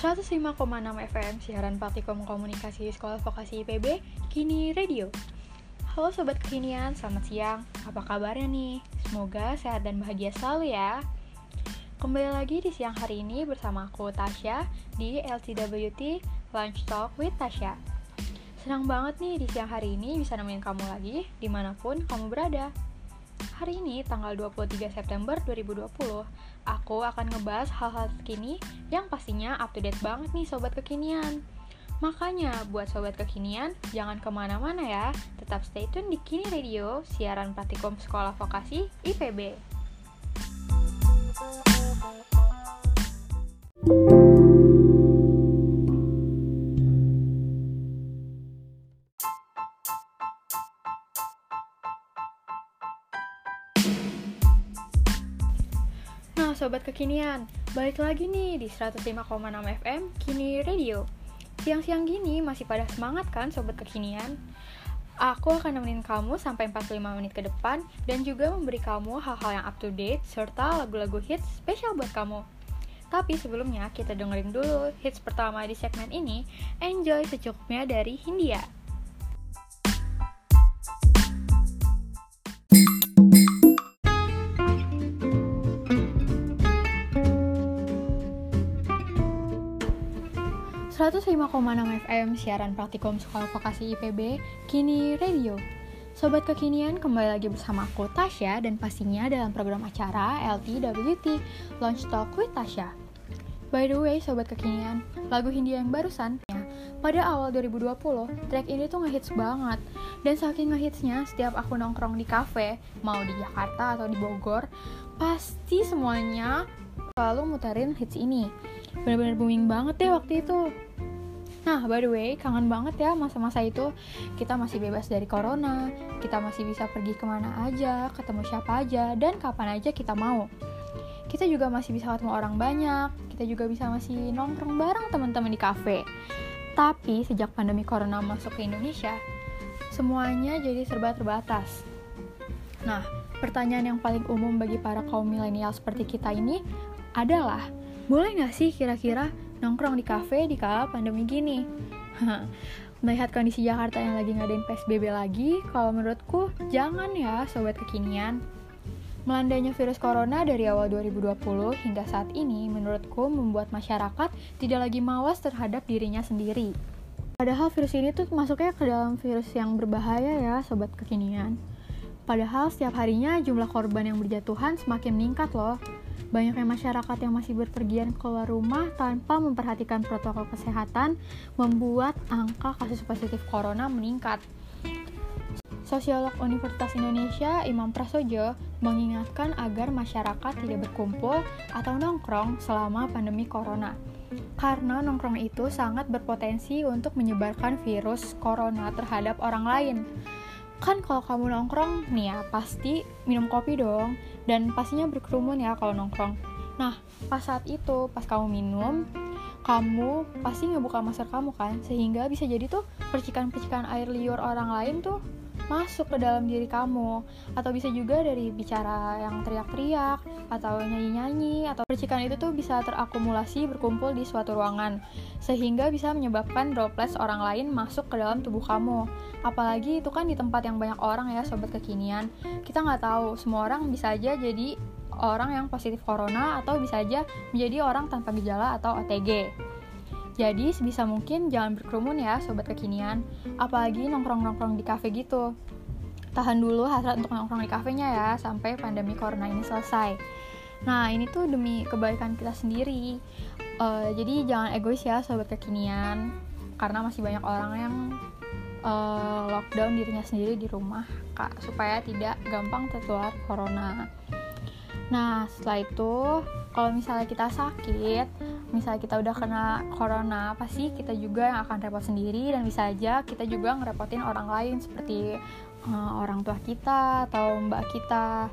105,6 FM siaran Praktikum Komunikasi Sekolah Vokasi IPB, kini radio. Halo Sobat Kekinian, selamat siang. Apa kabarnya nih? Semoga sehat dan bahagia selalu ya. Kembali lagi di siang hari ini bersama aku Tasya di LCWT Lunch Talk with Tasya. Senang banget nih di siang hari ini bisa nemenin kamu lagi di mana pun kamu berada. Hari ini tanggal 23 September 2020 aku akan ngebahas hal-hal terkini yang pastinya up to date banget nih sobat kekinian. Makanya buat sobat kekinian, jangan ke mana-mana ya, tetap stay tune di Kini Radio, siaran praktikum sekolah vokasi IPB. Sobat kekinian, balik lagi nih di 105,6 FM Kini Radio. Siang-siang gini masih pada semangat kan sobat kekinian? Aku akan nemenin kamu sampai 45 menit ke depan dan juga memberi kamu hal-hal yang up to date serta lagu-lagu hits spesial buat kamu. Tapi sebelumnya kita dengerin dulu hits pertama di segmen ini, Enjoy secukupnya dari Hindia. 105,6 FM siaran praktikum sekolah vokasi IPB, kini radio. Sobat kekinian kembali lagi bersama aku Tasya dan pastinya dalam program acara LTWT Launch Talk with Tasya. By the way, sobat kekinian, lagu Hindia yang barusan ya, pada awal 2020, track ini tuh ngehits banget. Dan saking ngehitsnya, setiap aku nongkrong di cafe, mau di Jakarta atau di Bogor, pasti semuanya selalu muterin hits ini. Bener-bener booming banget deh waktu itu. Nah, by the way, kangen banget ya masa-masa itu kita masih bebas dari corona, kita masih bisa pergi ke mana aja, ketemu siapa aja, dan kapan aja kita mau. Kita juga masih bisa ketemu orang banyak, kita juga bisa masih nongkrong bareng teman-teman di kafe. Tapi sejak pandemi corona masuk ke Indonesia, semuanya jadi serba terbatas. Nah, pertanyaan yang paling umum bagi para kaum milenial seperti kita ini adalah, boleh nggak sih kira-kira nongkrong di kafe di kala pandemi gini. Melihat kondisi Jakarta yang lagi ngadain PSBB lagi, kalau menurutku jangan ya sobat kekinian. Melandainya virus corona dari awal 2020 hingga saat ini menurutku membuat masyarakat tidak lagi mawas terhadap dirinya sendiri. Padahal virus ini tuh masuknya ke dalam virus yang berbahaya ya sobat kekinian. Padahal setiap harinya jumlah korban yang berjatuhan semakin meningkat loh. Banyaknya masyarakat yang masih berpergian keluar rumah tanpa memperhatikan protokol kesehatan membuat angka kasus positif corona meningkat. Sosiolog Universitas Indonesia Imam Prasojo mengingatkan agar masyarakat tidak berkumpul atau nongkrong selama pandemi corona. Karena nongkrong itu sangat berpotensi untuk menyebarkan virus corona terhadap orang lain kan kalau kamu nongkrong nih ya pasti minum kopi dong. Dan pastinya berkerumun ya kalau nongkrong. Nah pas saat itu pas kamu minum kamu pasti ngebuka masker kamu kan? Sehingga bisa jadi tuh percikan-percikan air liur orang lain tuh masuk ke dalam diri kamu. Atau bisa juga dari bicara yang teriak-teriak atau nyanyi-nyanyi atau percikan itu tuh bisa terakumulasi berkumpul di suatu ruangan sehingga bisa menyebabkan droplets orang lain masuk ke dalam tubuh kamu. Apalagi itu kan di tempat yang banyak orang ya sobat kekinian. Kita nggak tahu semua orang bisa aja jadi orang yang positif corona atau bisa aja menjadi orang tanpa gejala atau OTG jadi sebisa mungkin jangan berkerumun ya sobat kekinian, apalagi nongkrong-nongkrong di kafe gitu. Tahan dulu hasrat untuk nongkrong di kafenya ya sampai pandemi corona ini selesai. Nah ini tuh demi kebaikan kita sendiri. Uh, jadi jangan egois ya sobat kekinian, karena masih banyak orang yang uh, lockdown dirinya sendiri di rumah kak supaya tidak gampang tertular corona. Nah setelah itu kalau misalnya kita sakit misalnya kita udah kena corona pasti kita juga yang akan repot sendiri dan bisa aja kita juga ngerepotin orang lain seperti uh, orang tua kita atau mbak kita.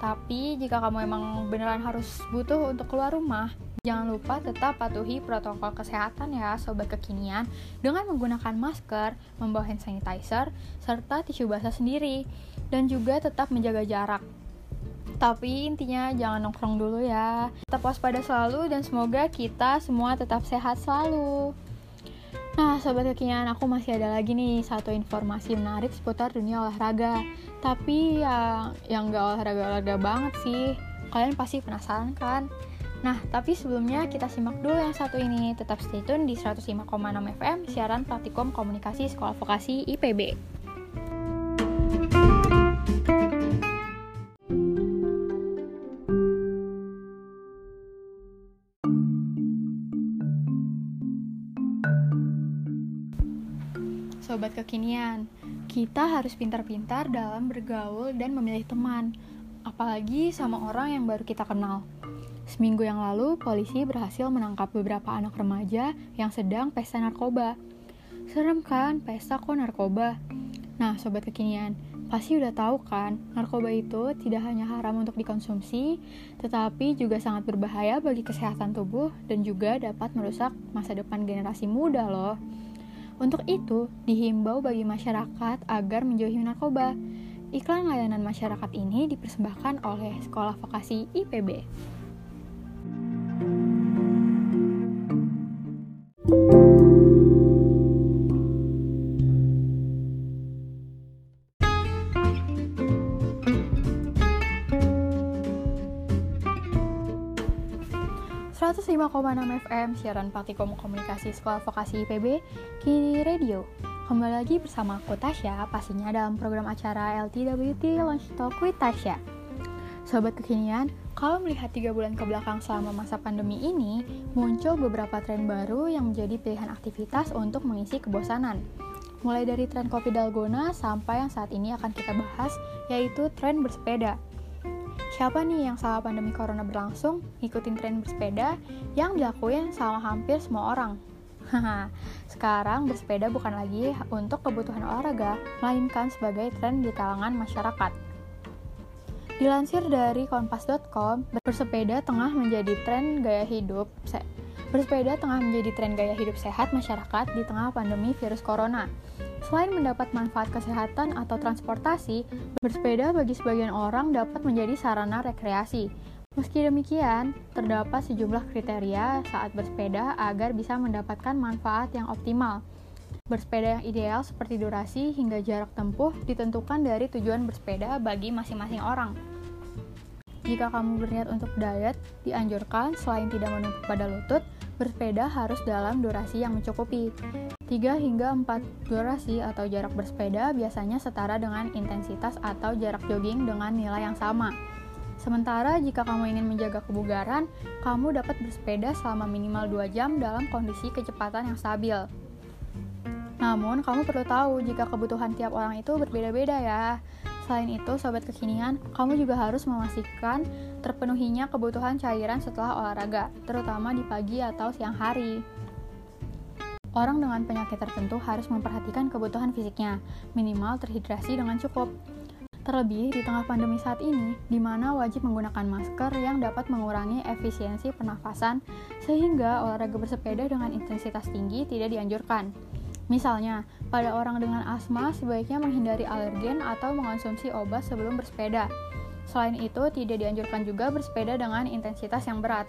Tapi jika kamu emang beneran harus butuh untuk keluar rumah Jangan lupa tetap patuhi protokol kesehatan ya sobat kekinian. Dengan menggunakan masker, membawa hand sanitizer, serta tisu basah sendiri. Dan juga tetap menjaga jarak. Tapi intinya jangan nongkrong dulu ya. Tetap waspada selalu dan semoga kita semua tetap sehat selalu. Nah, sobat kekinian aku masih ada lagi nih satu informasi menarik seputar dunia olahraga. Tapi ya yang gak olahraga-olahraga banget sih. Kalian pasti penasaran kan? Nah, tapi sebelumnya kita simak dulu yang satu ini. Tetap stay tune di 105,6 FM, siaran praktikum komunikasi sekolah vokasi IPB. Kekinian, kita harus pintar-pintar dalam bergaul dan memilih teman, apalagi sama orang yang baru kita kenal. Seminggu yang lalu, polisi berhasil menangkap beberapa anak remaja yang sedang pesta narkoba. Serem kan, pesta kok narkoba? Nah, sobat kekinian, pasti udah tahu kan, narkoba itu tidak hanya haram untuk dikonsumsi, tetapi juga sangat berbahaya bagi kesehatan tubuh dan juga dapat merusak masa depan generasi muda loh. Untuk itu, dihimbau bagi masyarakat agar menjauhi narkoba. Iklan layanan masyarakat ini dipersembahkan oleh Sekolah Vokasi IPB. 105,6 FM siaran praktikum komunikasi sekolah vokasi IPB Kini Radio. Kembali lagi bersama aku Tasya pastinya dalam program acara LTWT Launch Talk with Tasya. Sobat kekinian, kalau melihat tiga bulan ke belakang selama masa pandemi ini muncul beberapa tren baru yang menjadi pilihan aktivitas untuk mengisi kebosanan. Mulai dari tren kopi dalgona sampai yang saat ini akan kita bahas yaitu tren bersepeda Siapa nih yang selama pandemi corona berlangsung ngikutin tren bersepeda yang dilakuin sama hampir semua orang? Sekarang bersepeda bukan lagi untuk kebutuhan olahraga, melainkan sebagai tren di kalangan masyarakat. Dilansir dari kompas.com, bersepeda tengah menjadi tren gaya hidup Bersepeda tengah menjadi tren gaya hidup sehat masyarakat di tengah pandemi virus corona. Selain mendapat manfaat kesehatan atau transportasi, bersepeda bagi sebagian orang dapat menjadi sarana rekreasi. Meski demikian, terdapat sejumlah kriteria saat bersepeda agar bisa mendapatkan manfaat yang optimal. Bersepeda yang ideal seperti durasi hingga jarak tempuh ditentukan dari tujuan bersepeda bagi masing-masing orang. Jika kamu berniat untuk diet, dianjurkan selain tidak menumpuk pada lutut, bersepeda harus dalam durasi yang mencukupi. 3 hingga 4 durasi atau jarak bersepeda biasanya setara dengan intensitas atau jarak jogging dengan nilai yang sama. Sementara jika kamu ingin menjaga kebugaran, kamu dapat bersepeda selama minimal 2 jam dalam kondisi kecepatan yang stabil. Namun, kamu perlu tahu jika kebutuhan tiap orang itu berbeda-beda ya. Selain itu, sobat kekinian, kamu juga harus memastikan terpenuhinya kebutuhan cairan setelah olahraga, terutama di pagi atau siang hari. Orang dengan penyakit tertentu harus memperhatikan kebutuhan fisiknya, minimal terhidrasi dengan cukup. Terlebih di tengah pandemi saat ini, di mana wajib menggunakan masker yang dapat mengurangi efisiensi pernafasan, sehingga olahraga bersepeda dengan intensitas tinggi tidak dianjurkan. Misalnya, pada orang dengan asma sebaiknya menghindari alergen atau mengonsumsi obat sebelum bersepeda. Selain itu, tidak dianjurkan juga bersepeda dengan intensitas yang berat.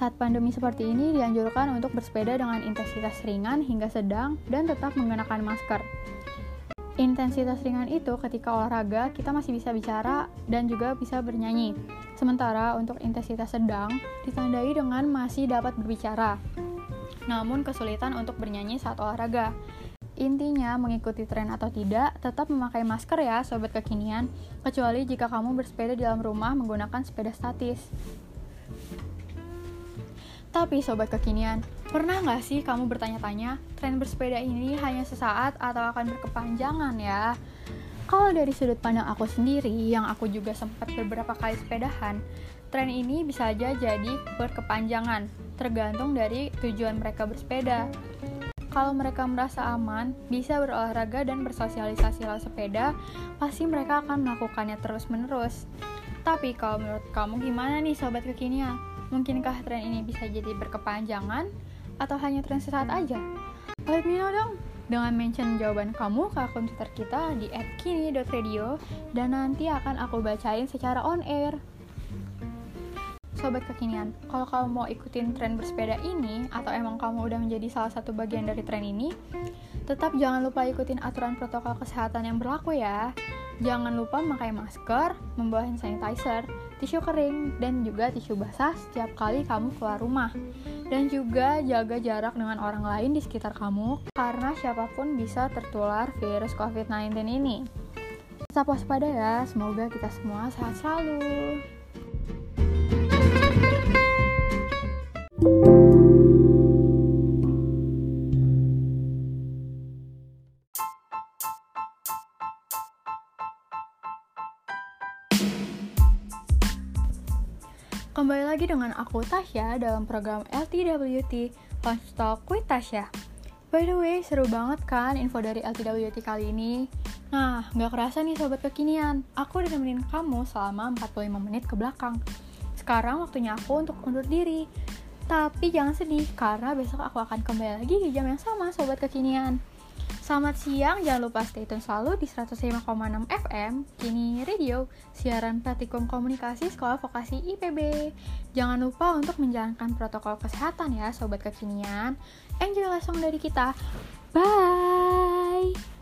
Saat pandemi seperti ini, dianjurkan untuk bersepeda dengan intensitas ringan hingga sedang dan tetap menggunakan masker. Intensitas ringan itu ketika olahraga kita masih bisa bicara dan juga bisa bernyanyi. Sementara untuk intensitas sedang ditandai dengan masih dapat berbicara namun kesulitan untuk bernyanyi saat olahraga. Intinya, mengikuti tren atau tidak, tetap memakai masker ya, sobat kekinian, kecuali jika kamu bersepeda di dalam rumah menggunakan sepeda statis. Tapi sobat kekinian, pernah nggak sih kamu bertanya-tanya, tren bersepeda ini hanya sesaat atau akan berkepanjangan ya? Kalau dari sudut pandang aku sendiri, yang aku juga sempat beberapa kali sepedahan, tren ini bisa aja jadi berkepanjangan, tergantung dari tujuan mereka bersepeda. Kalau mereka merasa aman, bisa berolahraga dan bersosialisasi lewat sepeda, pasti mereka akan melakukannya terus-menerus. Tapi kalau menurut kamu gimana nih sobat kekinian? Mungkinkah tren ini bisa jadi berkepanjangan atau hanya tren sesaat aja? Let me know dong. dengan mention jawaban kamu ke akun Twitter kita di @kini.radio dan nanti akan aku bacain secara on air. Sobat kekinian, kalau kamu mau ikutin tren bersepeda ini atau emang kamu udah menjadi salah satu bagian dari tren ini, tetap jangan lupa ikutin aturan protokol kesehatan yang berlaku ya. Jangan lupa memakai masker, membawa hand sanitizer, tisu kering, dan juga tisu basah setiap kali kamu keluar rumah dan juga jaga jarak dengan orang lain di sekitar kamu karena siapa pun bisa tertular virus COVID-19 ini. Tetap waspada ya, semoga kita semua sehat selalu. Kembali lagi dengan aku Tasya dalam program LTWT Lunch Talk with Tasya. By the way, seru banget kan info dari LTWT kali ini? Nah, nggak kerasa nih sobat kekinian, aku udah nemenin kamu selama 45 menit ke belakang. Sekarang waktunya aku untuk undur diri. Tapi jangan sedih, karena besok aku akan kembali lagi di jam yang sama sobat kekinian. Selamat siang, jangan lupa stay tune selalu di 105,6 FM, Kini Radio, siaran praktikum komunikasi Sekolah Vokasi IPB. Jangan lupa untuk menjalankan protokol kesehatan ya, sobat kekinian. Enjoy lesson dari kita. Bye!